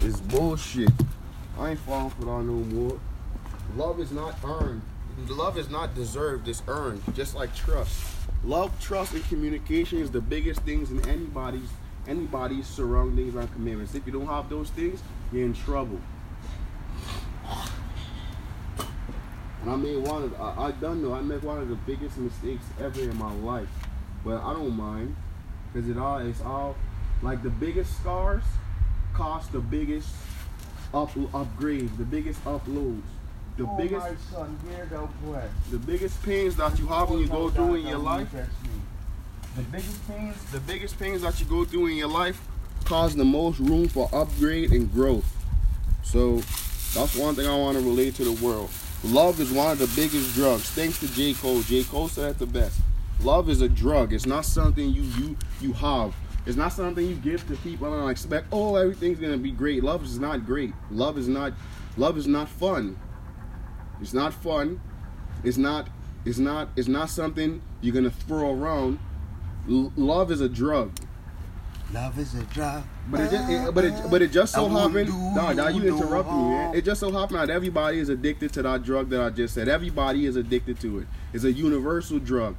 It's bullshit. I ain't falling for that no more. Love is not earned. Love is not deserved. It's earned. Just like trust. Love, trust, and communication is the biggest things in anybody's anybody's surroundings and commitments. If you don't have those things, you're in trouble. And I made one of I, I done know I made one of the biggest mistakes ever in my life. But I don't mind. Cause it all it's all like the biggest scars cost the biggest up upgrades, the biggest uploads. The oh, biggest son, here thou boy. the biggest pains that you have when you go through in your life The biggest pains. the biggest pains that you go through in your life cause the most room for upgrade and growth. So that's one thing I want to relate to the world. Love is one of the biggest drugs. Thanks to J. Cole. J. Cole said it the best. Love is a drug. It's not something you you you have. It's not something you give to people and expect, oh, everything's gonna be great. Love is not great. Love is not love is not fun. It's not fun. It's not it's not it's not something you're gonna throw around. L- love is a drug. Love is a drug. But it just, it, but it, but it just so happened. Nah, nah, you interrupt me, man. It just so happened that everybody is addicted to that drug that I just said. Everybody is addicted to it. It's a universal drug.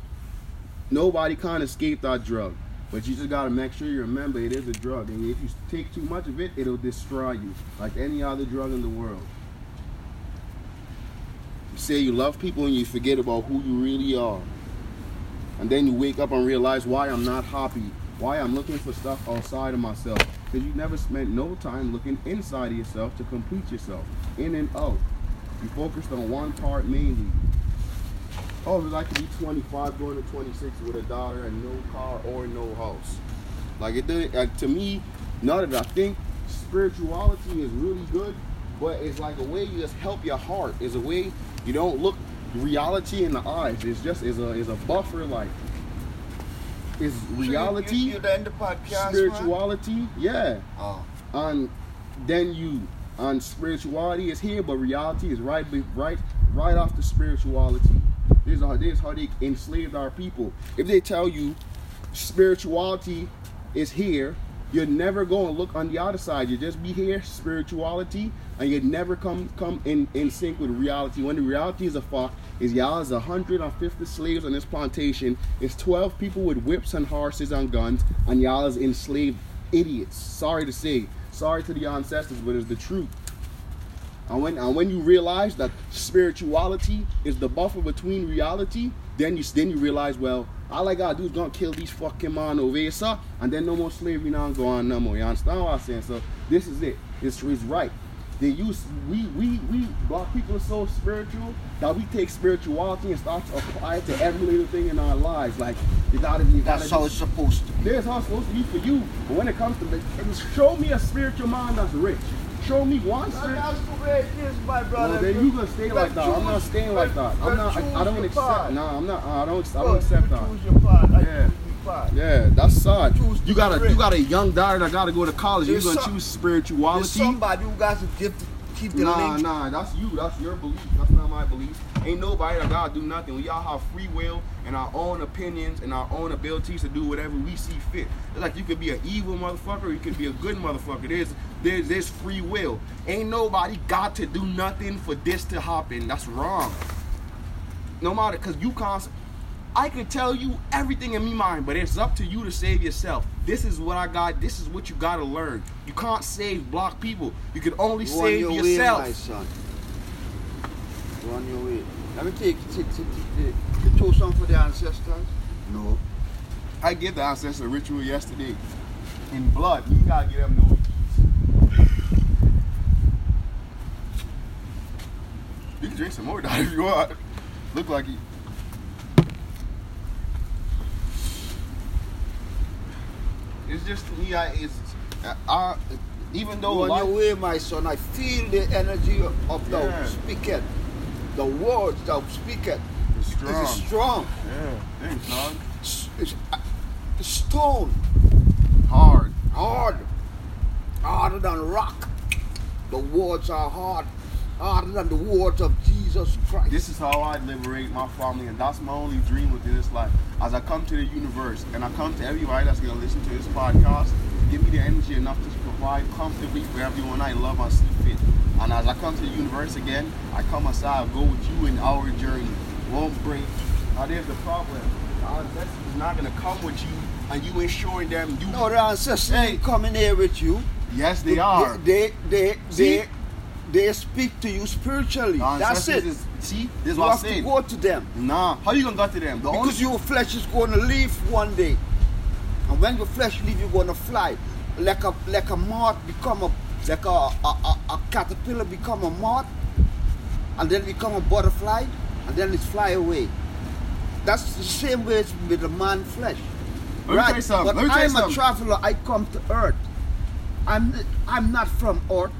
Nobody can't escape that drug. But you just gotta make sure you remember it is a drug, and if you take too much of it, it'll destroy you, like any other drug in the world. You say you love people and you forget about who you really are. And then you wake up and realize why I'm not happy, why I'm looking for stuff outside of myself. Because you never spent no time looking inside of yourself to complete yourself, in and out. You focused on one part mainly. Oh, it's like to be 25 going to 26 with a daughter and no car or no house. Like it did like, to me, now that I think spirituality is really good, but it's like a way you just help your heart. It's a way you don't look reality in the eyes. It's just is a is a buffer like is reality, You, you, you the podcast, man? spirituality, yeah. Oh. And then you on spirituality is here, but reality is right right right after spirituality. This is how this is how they enslaved our people. If they tell you spirituality is here, you're never going to look on the other side. You just be here, spirituality, and you never come come in, in sync with reality. When the reality is a fact, is y'all is 150 slaves on this plantation. It's 12 people with whips and horses and guns, and y'all is enslaved idiots. Sorry to say, sorry to the ancestors, but it's the truth. And when and when you realize that spirituality is the buffer between reality, then you then you realize, well, all I gotta do is gonna kill these fucking man over here, sir, and then no more slavery now go on no more. You understand what I'm saying? So this is it. It's, it's right. They use we we we black people are so spiritual that we take spirituality and start to apply it to every little thing in our lives. Like you gotta you gotta That's how it's supposed to be. there's how it's supposed to be for you. But when it comes to show me a spiritual man that's rich. Show me one spiritual That's the way it is, my brother. well, then you gonna stay like that. I'm not staying like that. I'm not. I, I don't accept. Nah, I'm not. I don't. I don't accept that. Your path. I Yeah. choose my path. Yeah, that's sad. You got a you got a young daughter that got to go to college. You gonna choose There's somebody who got to give keep the Nah, link. nah, that's you. That's your belief. That's not my belief. Ain't nobody that gotta do nothing. We all have free will and our own opinions and our own abilities to do whatever we see fit. It's like you could be an evil motherfucker, or you could be a good motherfucker. There's there's there's free will. Ain't nobody got to do nothing for this to happen. That's wrong. No matter, cause you can't. I can tell you everything in me mind, but it's up to you to save yourself. This is what I got. This is what you gotta learn. You can't save black people. You can only Go save yourself. way, my son. Go on your way. Let me take, take, take, take, take you toast some for the ancestors. No. I did the ancestor ritual yesterday. In blood. You gotta get them no You can drink some more dog if you want. Look like you. It's just I it's I, I even though Go on life- your way, my son. I feel the energy of Yeah. speaketh. The words thou speaketh. It strong. is strong. Yeah, thanks, dog. It's, it's, it's stone. Hard. Hard. Harder than rock. The words are hard. Harder than the words of Jesus Christ. This is how I liberate my family, and that's my only dream within this life. As I come to the universe, and I come to everybody that's gonna listen to this podcast, give me the energy enough to provide comfortably for everyone I love and see fit. And as I come to the universe again, I come aside, go with you in our journey. Won't break. Now there's the problem. The ancestors is not gonna come with you and you ensuring them you No, the ancestors ain't coming here with you. Yes they are. They they See? they they speak to you spiritually. The That's it. Is, see, this is You what I'm have to go to them. Nah, how you gonna go to them? The only Because your flesh is going to leave one day. And when your flesh leave, you're going to fly. Like a like a moth become a like a, a, a, a caterpillar become a moth and then become a butterfly and then it fly away. That's the same way it's with the man flesh. Let you. But Let me tell you I'm a traveler. I come to earth. I'm I'm not from earth.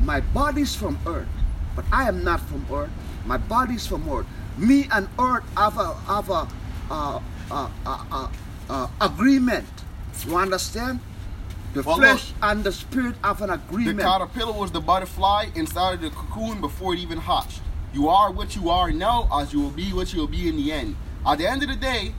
My body's from earth, but I am not from earth. My body's from earth. Me and earth have a have a uh, uh, uh, uh, uh, agreement. You understand? The Well, flesh and the spirit have an agreement. The caterpillar was the butterfly inside of the cocoon before it even hatched. You are what you are now, as you will be what you will be in the end. At the end of the day,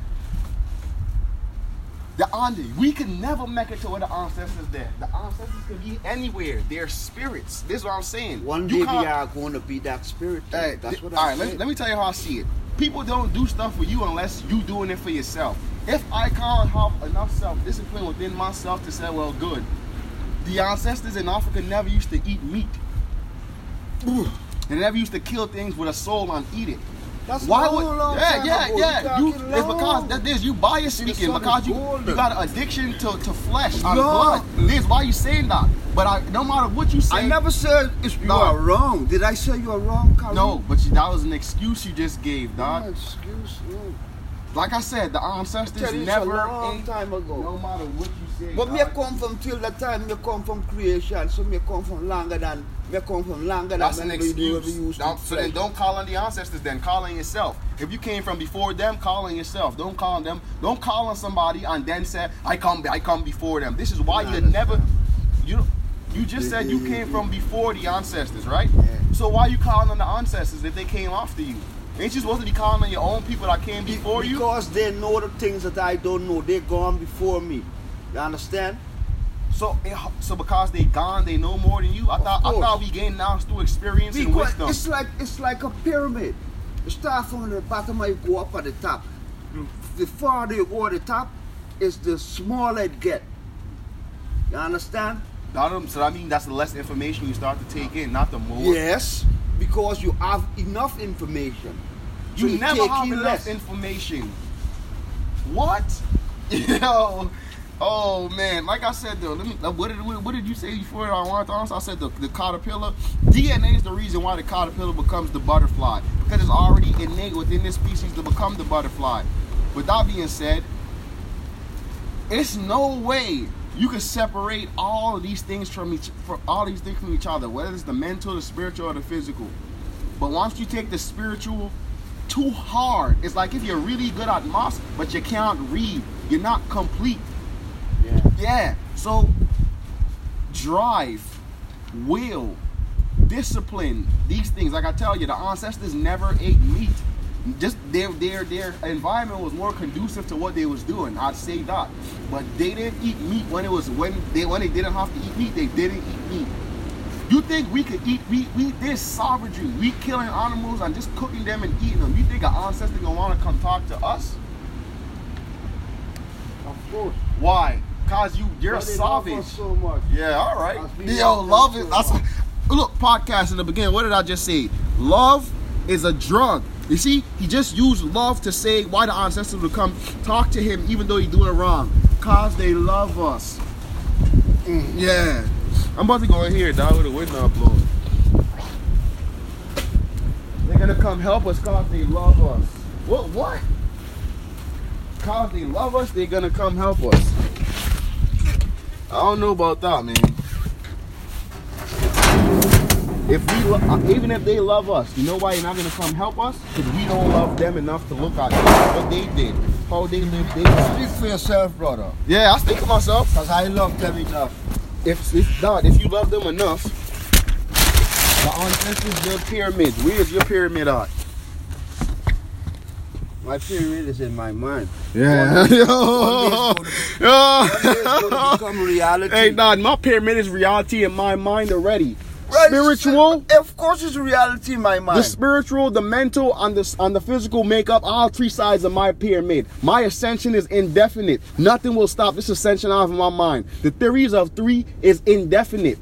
the Ande, we can never make it to where the ancestors there. The ancestors can be anywhere. They're spirits. This is what I'm saying. One You day can't- are going to be that spirit. Hey, That's what all I'm right, saying. let, let me tell you how I see it. People don't do stuff for you unless you doing it for yourself. If I can't have enough self-discipline within myself to say, well, good. The ancestors in Africa never used to eat meat. They never used to kill things with a soul and eat it. That's Why would? Yeah, yeah, ago. yeah. You, it's because that this you bias speaking because you you got an addiction to, to flesh and No. blood. This why you saying that. But I, no matter what you say, I never said it's, you No. are wrong. Did I say you are wrong, Khalid? no. But you, that was an excuse you just gave, dog. No excuse. No. Like I said, the ancestors never a long time ago. No matter what you say. But me come from till the time me come from creation, so me come from longer than me come from longer That's than an do- we excuse. Don't- so then don't call on the ancestors. Then call on yourself. If you came from before them, call on yourself. Don't call on them. Don't call on somebody and then say, "I come, I come before them." This is why you never. You you just said you came from before the ancestors, right? Yeah. So why you calling on the ancestors if they came after you? Ain't you supposed to be calling on your own people that came Be- before you? because they know the things that I don't know. They're gone before me. You understand? So, so because they gone, they know more than you. I Of thought I thought we gained knowledge through experience and wisdom. it's like it's like a pyramid. You start from the bottom and you go up at the top. The farther you go at the top, is the smaller it get. You understand? That, so I mean that's the less information you start to take in, not the more. Yes, because you have enough information. You never have enough less. information. What? Yo. Oh man, like I said though, let me. uh, What did what did you say before I wanted to answer? I said the, the caterpillar. DNA is the reason why the caterpillar becomes the butterfly because it's already innate within this species to become the butterfly. With that being said, it's no way you can separate all of these things from each from all these things from each other, whether it's the mental, the spiritual, or the physical. But once you take the spiritual too hard, it's like if you're really good at math, but you can't read, you're not complete. Yeah. Yeah. So drive, will, discipline, these things. Like I tell you, the ancestors never ate meat. Just their their their environment was more conducive to what they was doing. I'd say that. But they didn't eat meat when it was when they when they didn't have to eat meat, they didn't eat meat. You think we could eat we we there's sovereignty. We killing animals and just cooking them and eating them. You think an ancestor gonna wanna come talk to us? Of course. Why? Cause you you're a savage. so much. Yeah, all right. Yo, love love it. so look podcast in the beginning. What did I just say? Love is a drug. You see, he just used love to say why the ancestors would come talk to him even though he's doing it wrong. Cause they love us. Mm, yeah. I'm about to go in here, dog, with the window blowing. They're gonna come help us cause they love us. What what? Cause they love us, they're gonna come help us. I don't know about that, man. If we, uh, even if they love us, you know why they're not gonna come help us? Because we don't love them enough to look at what they did, how they lived lives. Speak for yourself, brother. Yeah, I speak for myself. Because I love them enough. If if not, if you love them enough, the ancestors built pyramids. Where's your pyramid at? My pyramid is in my mind. Yeah. One day- Yo. one day it's One Yo. gonna become reality. Hey, Dad, my pyramid is reality in my mind already. Right, Spiritual, Of course, it's reality in my mind. the spiritual, the mental, and the and the physical make up all three sides of my pyramid. My ascension is indefinite. Nothing will stop this ascension out of my mind. The theories of three is indefinite.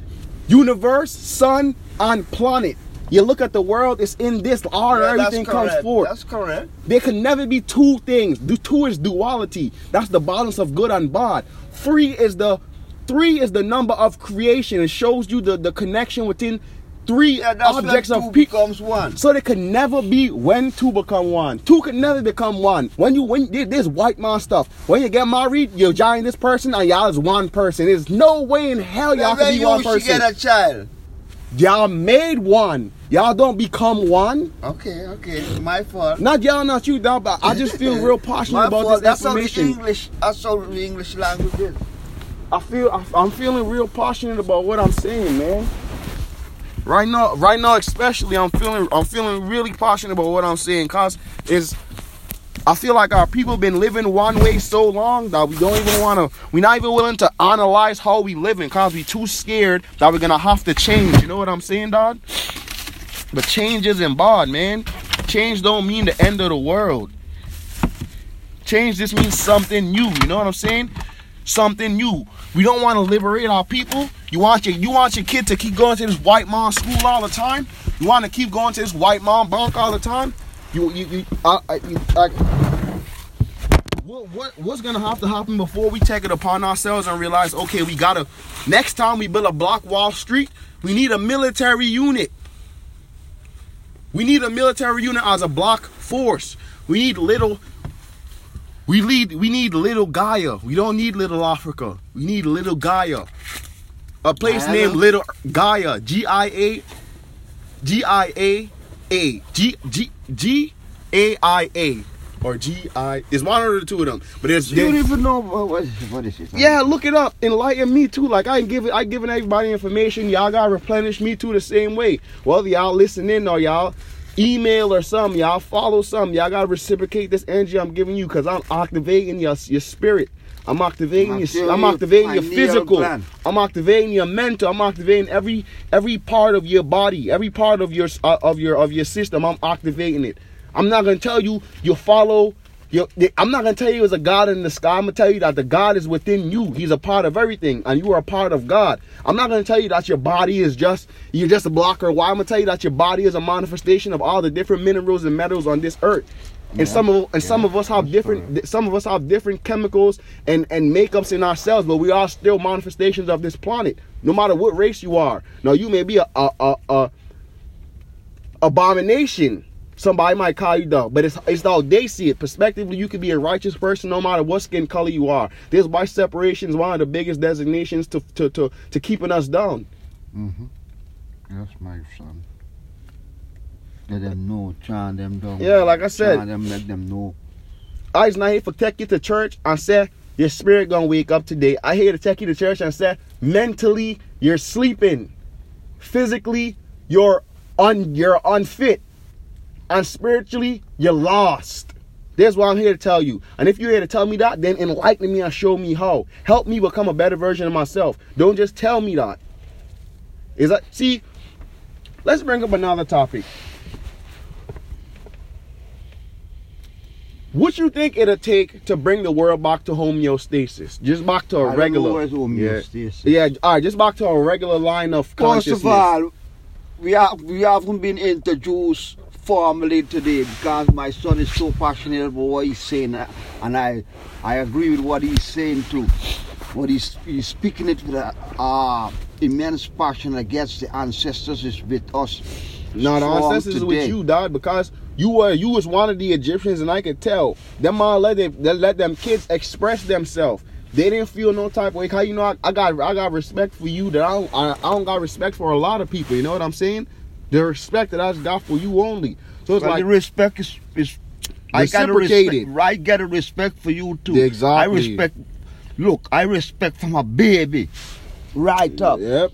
Universe, sun, and planet. You look at the world, it's in this order. Yeah, everything comes forth. That's correct. There can never be two things. The two is duality. That's the balance of good and bad. Three is the three is the number of creation. It shows you the, the connection within three Yeah, objects of people. becomes one. So there can never be when two become one. Two can never become one. When you when there's white man stuff. When you get married, you're joining this person and y'all is one person. There's no way in hell y'all can be you one person. get a child. Y'all made one. Y'all don't become one. Okay, okay, my fault. Not y'all, not you, dog, but I just feel real passionate about fault. this That's how the. English. That's how the English language is. I feel I'm feeling real passionate about what I'm saying, man. Right now, right now, especially, I'm feeling I'm feeling really passionate about what I'm saying, cause is I feel like our people been living one way so long that we don't even want to. We're not even willing to analyze how we living, cause we too scared that we're gonna have to change. You know what I'm saying, dog? But change isn't bad, man. Change don't mean the end of the world. Change just means something new. You know what I'm saying? Something new. We don't want to liberate our people. You want your you want your kid to keep going to this white mom school all the time. You want to keep going to this white mom bunk all the time. You you, you I, I, you like. What, what what's gonna have to happen before we take it upon ourselves and realize okay we gotta next time we build a Black Wall Street we need a military unit we need a military unit as a block force we need little we need we need little Gaia. We don't need little Africa. We need little Gaia. A place named Little Gaia. G I A G I A A G G G A I A or G I. It's one or the two of them. But it's You don't even know what, what, what is it? yeah, look it up. Enlighten me too. Like I give it, I giving everybody information. Y'all gotta replenish me too the same way. Whether y'all listen in or y'all email or something, y'all follow something. Y'all gotta reciprocate this energy I'm giving you because I'm activating your your spirit. I'm activating your. I'm Activating your physical. I'm activating your mental. I'm activating every every part of your body, every part of your uh, of your of your system. I'm activating it. I'm not gonna tell you you follow. I'm not gonna tell you there's a God in the sky. I'm gonna tell you that the God is within you. He's a part of everything, and you are a part of God. I'm not gonna tell you that your body is just you're just a blocker. Why? I'm gonna tell you that your body is a manifestation of all the different minerals and metals on this earth. And Yeah. some of and some of us have different some of us have different chemicals and and makeups in ourselves, but we are still manifestations of this planet. No matter what race you are. Now you may be a a a, a abomination. Somebody might call you dumb, but it's it's how they see it. Prospectively, you can be a righteous person no matter what skin color you are. This white separation is one of the biggest designations to to to, to keeping us down. Mm-hmm. That's my son. Let them know, chant them down. Yeah, like I said. Them, let them know. I just not here for take you to church and say your spirit gonna wake up today. I here to take you to church and say mentally you're sleeping, physically you're un you're unfit, and spiritually you're lost. That's what I'm here to tell you. And if you're here to tell me that, then enlighten me and show me how. Help me become a better version of myself. Don't just tell me that. Is that see? Let's bring up another topic. What you think it'll take to bring the world back to homeostasis? Just back to a I regular. homeostasis. Yeah, all right, just back to a regular line of consciousness. First of all, we have we haven't been introduced formally today because my son is so passionate about what he's saying, and I I agree with what he's saying too. What he's he's speaking it with a uh, immense passion against the ancestors is with us. no, the strong ancestors is with you, dog, because you were you was one of the Egyptians, and I could tell them all let them let them kids express themselves. They didn't feel no type of way. How you know I, I got I got respect for you that I don't I, I don't got respect for a lot of people. You know what I'm saying? The respect that I got for you only. So it's But like the respect is is I gotta Reciprocated. respect. I get a respect for you too. Exactly. I respect. Look, I respect from a baby, right up. Yep.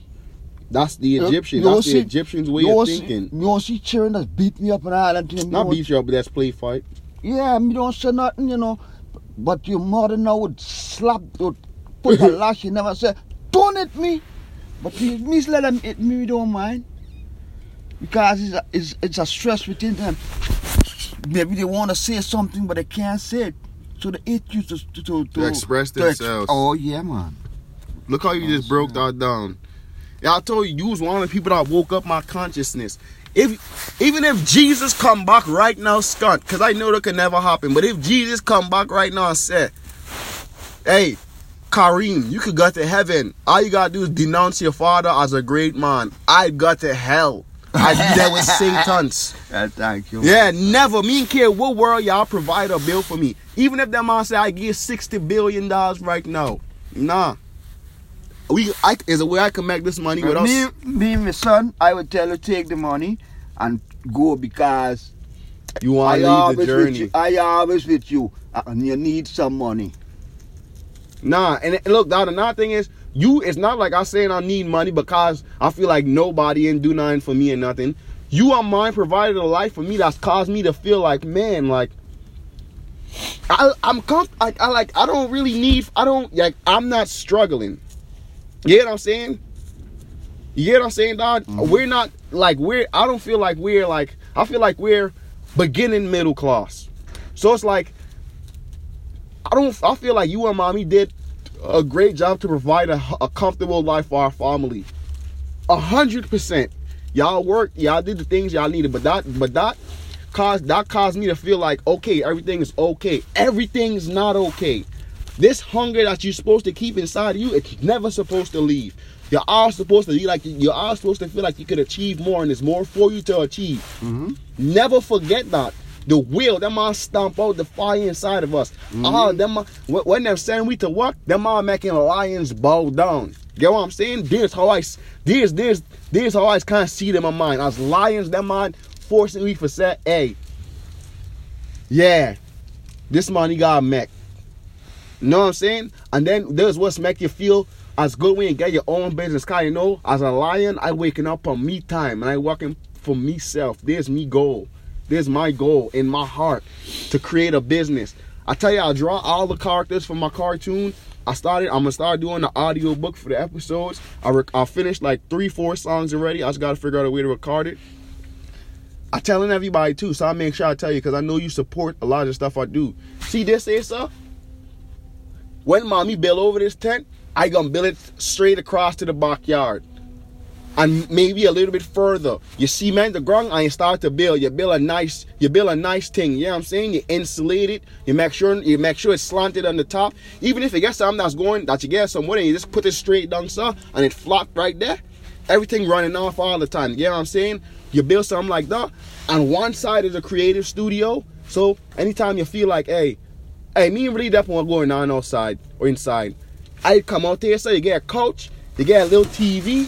That's the Egyptians. You That's the see- Egyptians way of see- thinking. You see children that beat me up and all that. thing, Not beat you up, but that's play fight. Yeah, me don't say nothing, you know. But your mother now would slap, would put a lash, she never say, don't hit me. But me, me let them hit me, we don't mind. Because it's a, it's, it's a stress within them. Maybe they want to say something, but they can't say it. So they hit you to, to, to, To express to ex- themselves. oh, yeah, man. Look how you just oh, broke that down. Yeah, I told you, you was one of the people that woke up my consciousness. If even if Jesus come back right now, skunt, because I know that can never happen. But if Jesus come back right now and say, "Hey, Kareem, you could go to heaven. All you gotta do is denounce your father as a great man. I got to hell. I there with Satan's. Yeah, thank you. Yeah, never. Me and care what world y'all provide a bill for me. Even if that man say I give sixty billion dollars right now, nah. We I is a way I can make this money with me, us. me, my son, I would tell you take the money and go because You want to always the with journey? you. I always with you, and you need some money. Nah, and, and look, the other thing is, you. It's not like I saying I need money because I feel like nobody ain't do nothing for me and nothing. You are mine, provided a life for me that's caused me to feel like, man, like I, I'm comf- I, I like I don't really need. I don't like. I'm not struggling. You get what I'm saying? You get what I'm saying, dog? Mm-hmm. We're not like we're. I don't feel like we're like. I feel like we're beginning middle class. So it's like I don't. I feel like you and mommy did a great job to provide a, a comfortable life for our family. A hundred percent. Y'all worked. Y'all did the things y'all needed. But that. But that caused that caused me to feel like okay, everything is okay. Everything's not okay. This hunger that you're supposed to keep inside of you, it's never supposed to leave. You're all supposed to be like you're all supposed to feel like you could achieve more, and there's more for you to achieve. Mm-hmm. Never forget that. The will, that man stomp out the fire inside of us. Ah, them man- when they're saying we to work, them man making lions bow down. Get what I'm saying? This how I, s- this, this, this how I kind of see them in my mind. As lions, them man forcing me for say, hey, yeah, this he got Mac. Know what I'm saying? And then there's what's make you feel as good when you get your own business. Cause you know, as a lion, I waking up on me time and I working for myself. There's me goal. There's my goal in my heart to create a business. I tell you, I draw all the characters for my cartoon. I started. I'm gonna start doing the audio book for the episodes. I rec- I finished like three, four songs already. I just gotta figure out a way to record it. I telling everybody too, so I make sure I tell you because I know you support a lot of the stuff I do. See this here, sir? When mommy build over this tent, I gonna build it straight across to the backyard. And maybe a little bit further. You cement the ground you start to build. You build a nice, you build a nice thing. You know what I'm saying? You insulate it. You make sure you make sure it's slanted on the top. Even if you get something that's going that you get somewhere and you just put it straight down, sir, and it flat right there. Everything running off all the time. You know what I'm saying? You build something like that. And one side is a creative studio. So anytime you feel like, hey, hey, me and really that want going on outside or inside. I come out there, so you get a couch, you get a little TV,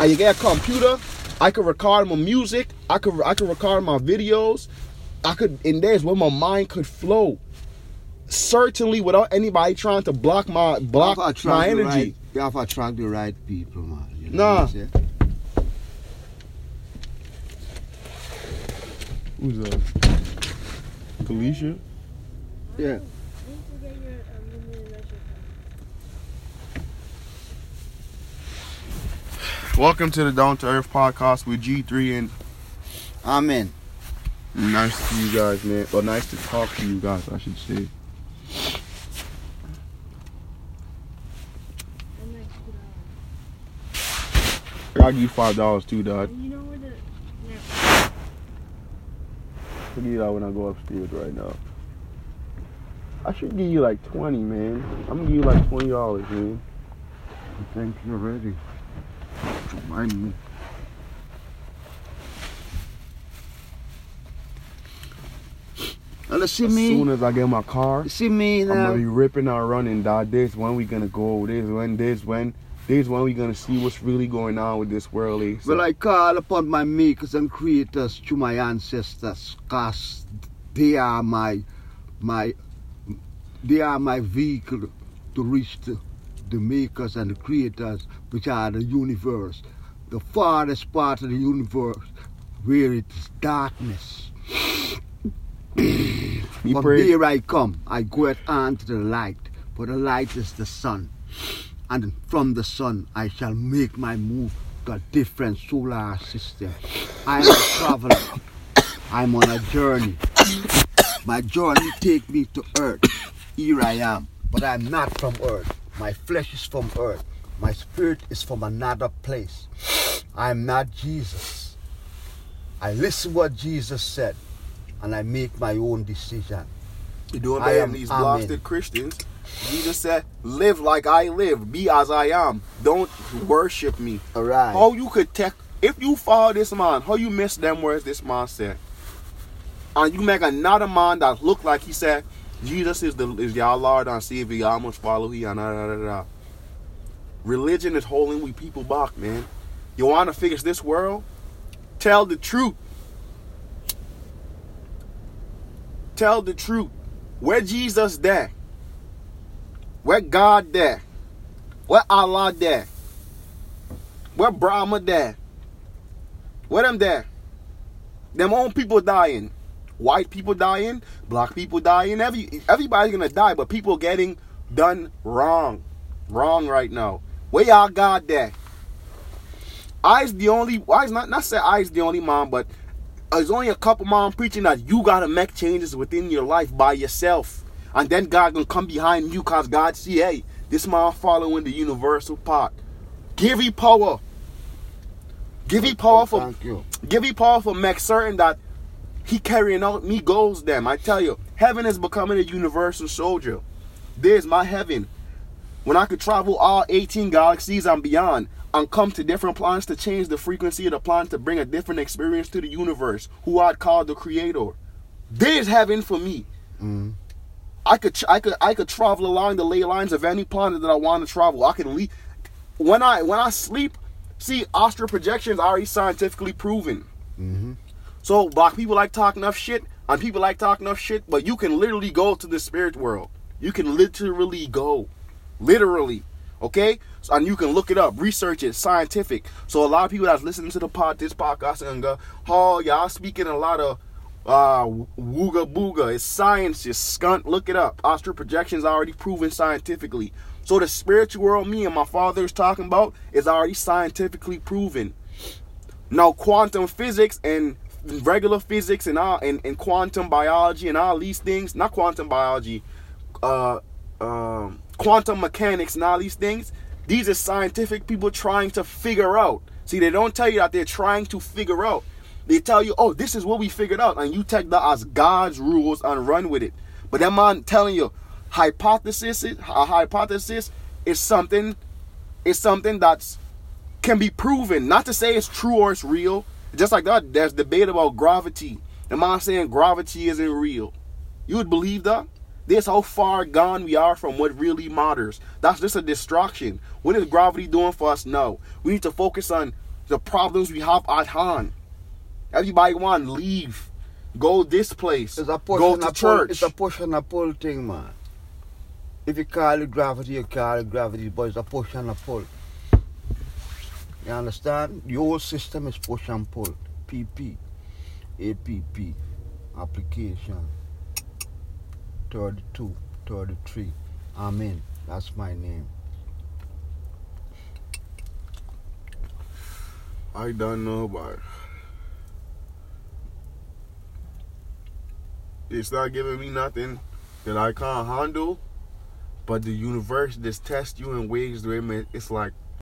and you get a computer. I could record my music. I could I could record my videos. I could and there's where my mind could flow. Certainly without anybody trying to block my block You have my energy. Right, you have to attract the right people, man. You know Nah. what I'm saying? Who's uh, that? Felicia? Yeah. Welcome to the Down to Earth podcast with G3 and Amen. nice to you guys, man. Well, nice to talk to you guys, I should say. I gotta give you five dollars too, dog. You know where the I'll give you that when I go upstairs right now. I should give you like twenty, man. I'm gonna give you like twenty dollars, man. Thank you already. Don't mind me. Well, see As me. soon as I get my car, see me I'm gonna be ripping and running, dog. This when we gonna go. This when. This when. This when we gonna see what's really going on with this world. eh? So- Well, I call upon my makers and creators to my ancestors, cause they are my, my, they are my vehicle to reach the, the makers and the creators, which are the universe, the farthest part of the universe, where it is darkness. From pray. there I come. I go out unto the light, for the light is the sun. And from the sun I shall make my move to a different solar system. I am a traveler. I'm on a journey. My journey take me to earth. Here I am. But I'm not from earth. My flesh is from earth. My spirit is from another place. I'm not Jesus. I listen what Jesus said and I make my own decision. You're doing I am- these blasted Christians. Jesus said, live like I live, be as I am. Don't worship me. Alright. How you could take if you follow this man, how you miss them words this man said. And you make another man that look like he said, Jesus is the is y'all Lord and Savior, y'all must follow he and da, da, da, da. Religion is holding we people back, man. You wanna fix this world? Tell the truth. Tell the truth. Where Jesus there? Where God there? Where Allah there? Where Brahma there? Where them there? Them own people dying. White people dying, black people dying, every everybody's gonna die, but people getting done wrong. Wrong right now. Where y'all God there? I's the only I's not not say I's the only mom, but there's only a couple mom preaching that you gotta make changes within your life by yourself. And then God gonna come behind you cause God see, hey, this mom following the universal part. Give you power. Give you power for Thank you. give you power for make certain that he carrying out me goals them. I tell you, heaven is becoming a universal soldier. There's my heaven. When I could travel all 18 galaxies and beyond and come to different planets to change the frequency of the planet to bring a different experience to the universe, who I'd call the creator. There's heaven for me. Mm. I could I could I could travel along the ley lines of any planet that I want to travel. I can leave when I when I sleep. See, astral projections are already scientifically proven. Mm-hmm. So black people like talking enough shit, and people like talking enough shit, but you can literally go to the spirit world. You can literally go. Literally. Okay? So, and you can look it up, research it, scientific. So a lot of people that's listening to the pod this podcast and go, oh, y'all speaking a lot of uh wooga booga. It's science, just skunt, look it up. Astral projections already proven scientifically. So the spiritual world me and my father is talking about is already scientifically proven. Now quantum physics and regular physics and all and, and quantum biology and all these things, not quantum biology, uh um quantum mechanics and all these things, these are scientific people trying to figure out. See, they don't tell you that they're trying to figure out. They tell you, oh, this is what we figured out, and you take that as God's rules and run with it. But that man telling you, hypothesis, is- a hypothesis is something, is something that's can be proven. Not to say it's true or it's real. Just like that, there's debate about gravity. Am I saying gravity isn't real. You would believe that? This how far gone we are from what really matters. That's just a distraction. What is gravity doing for us now? We need to focus on the problems we have at hand. Everybody want leave, go this place, It's a push go to a pull. church. It's a push and a pull thing, man. If you call it gravity, you call it gravity, but it's a push and a pull. You understand? The whole system is push and pull. PP, APP, application. 32, 33. Amen. That's my name. I don't know it. It's not giving me nothing that I can't handle, but the universe just tests you in ways where it's like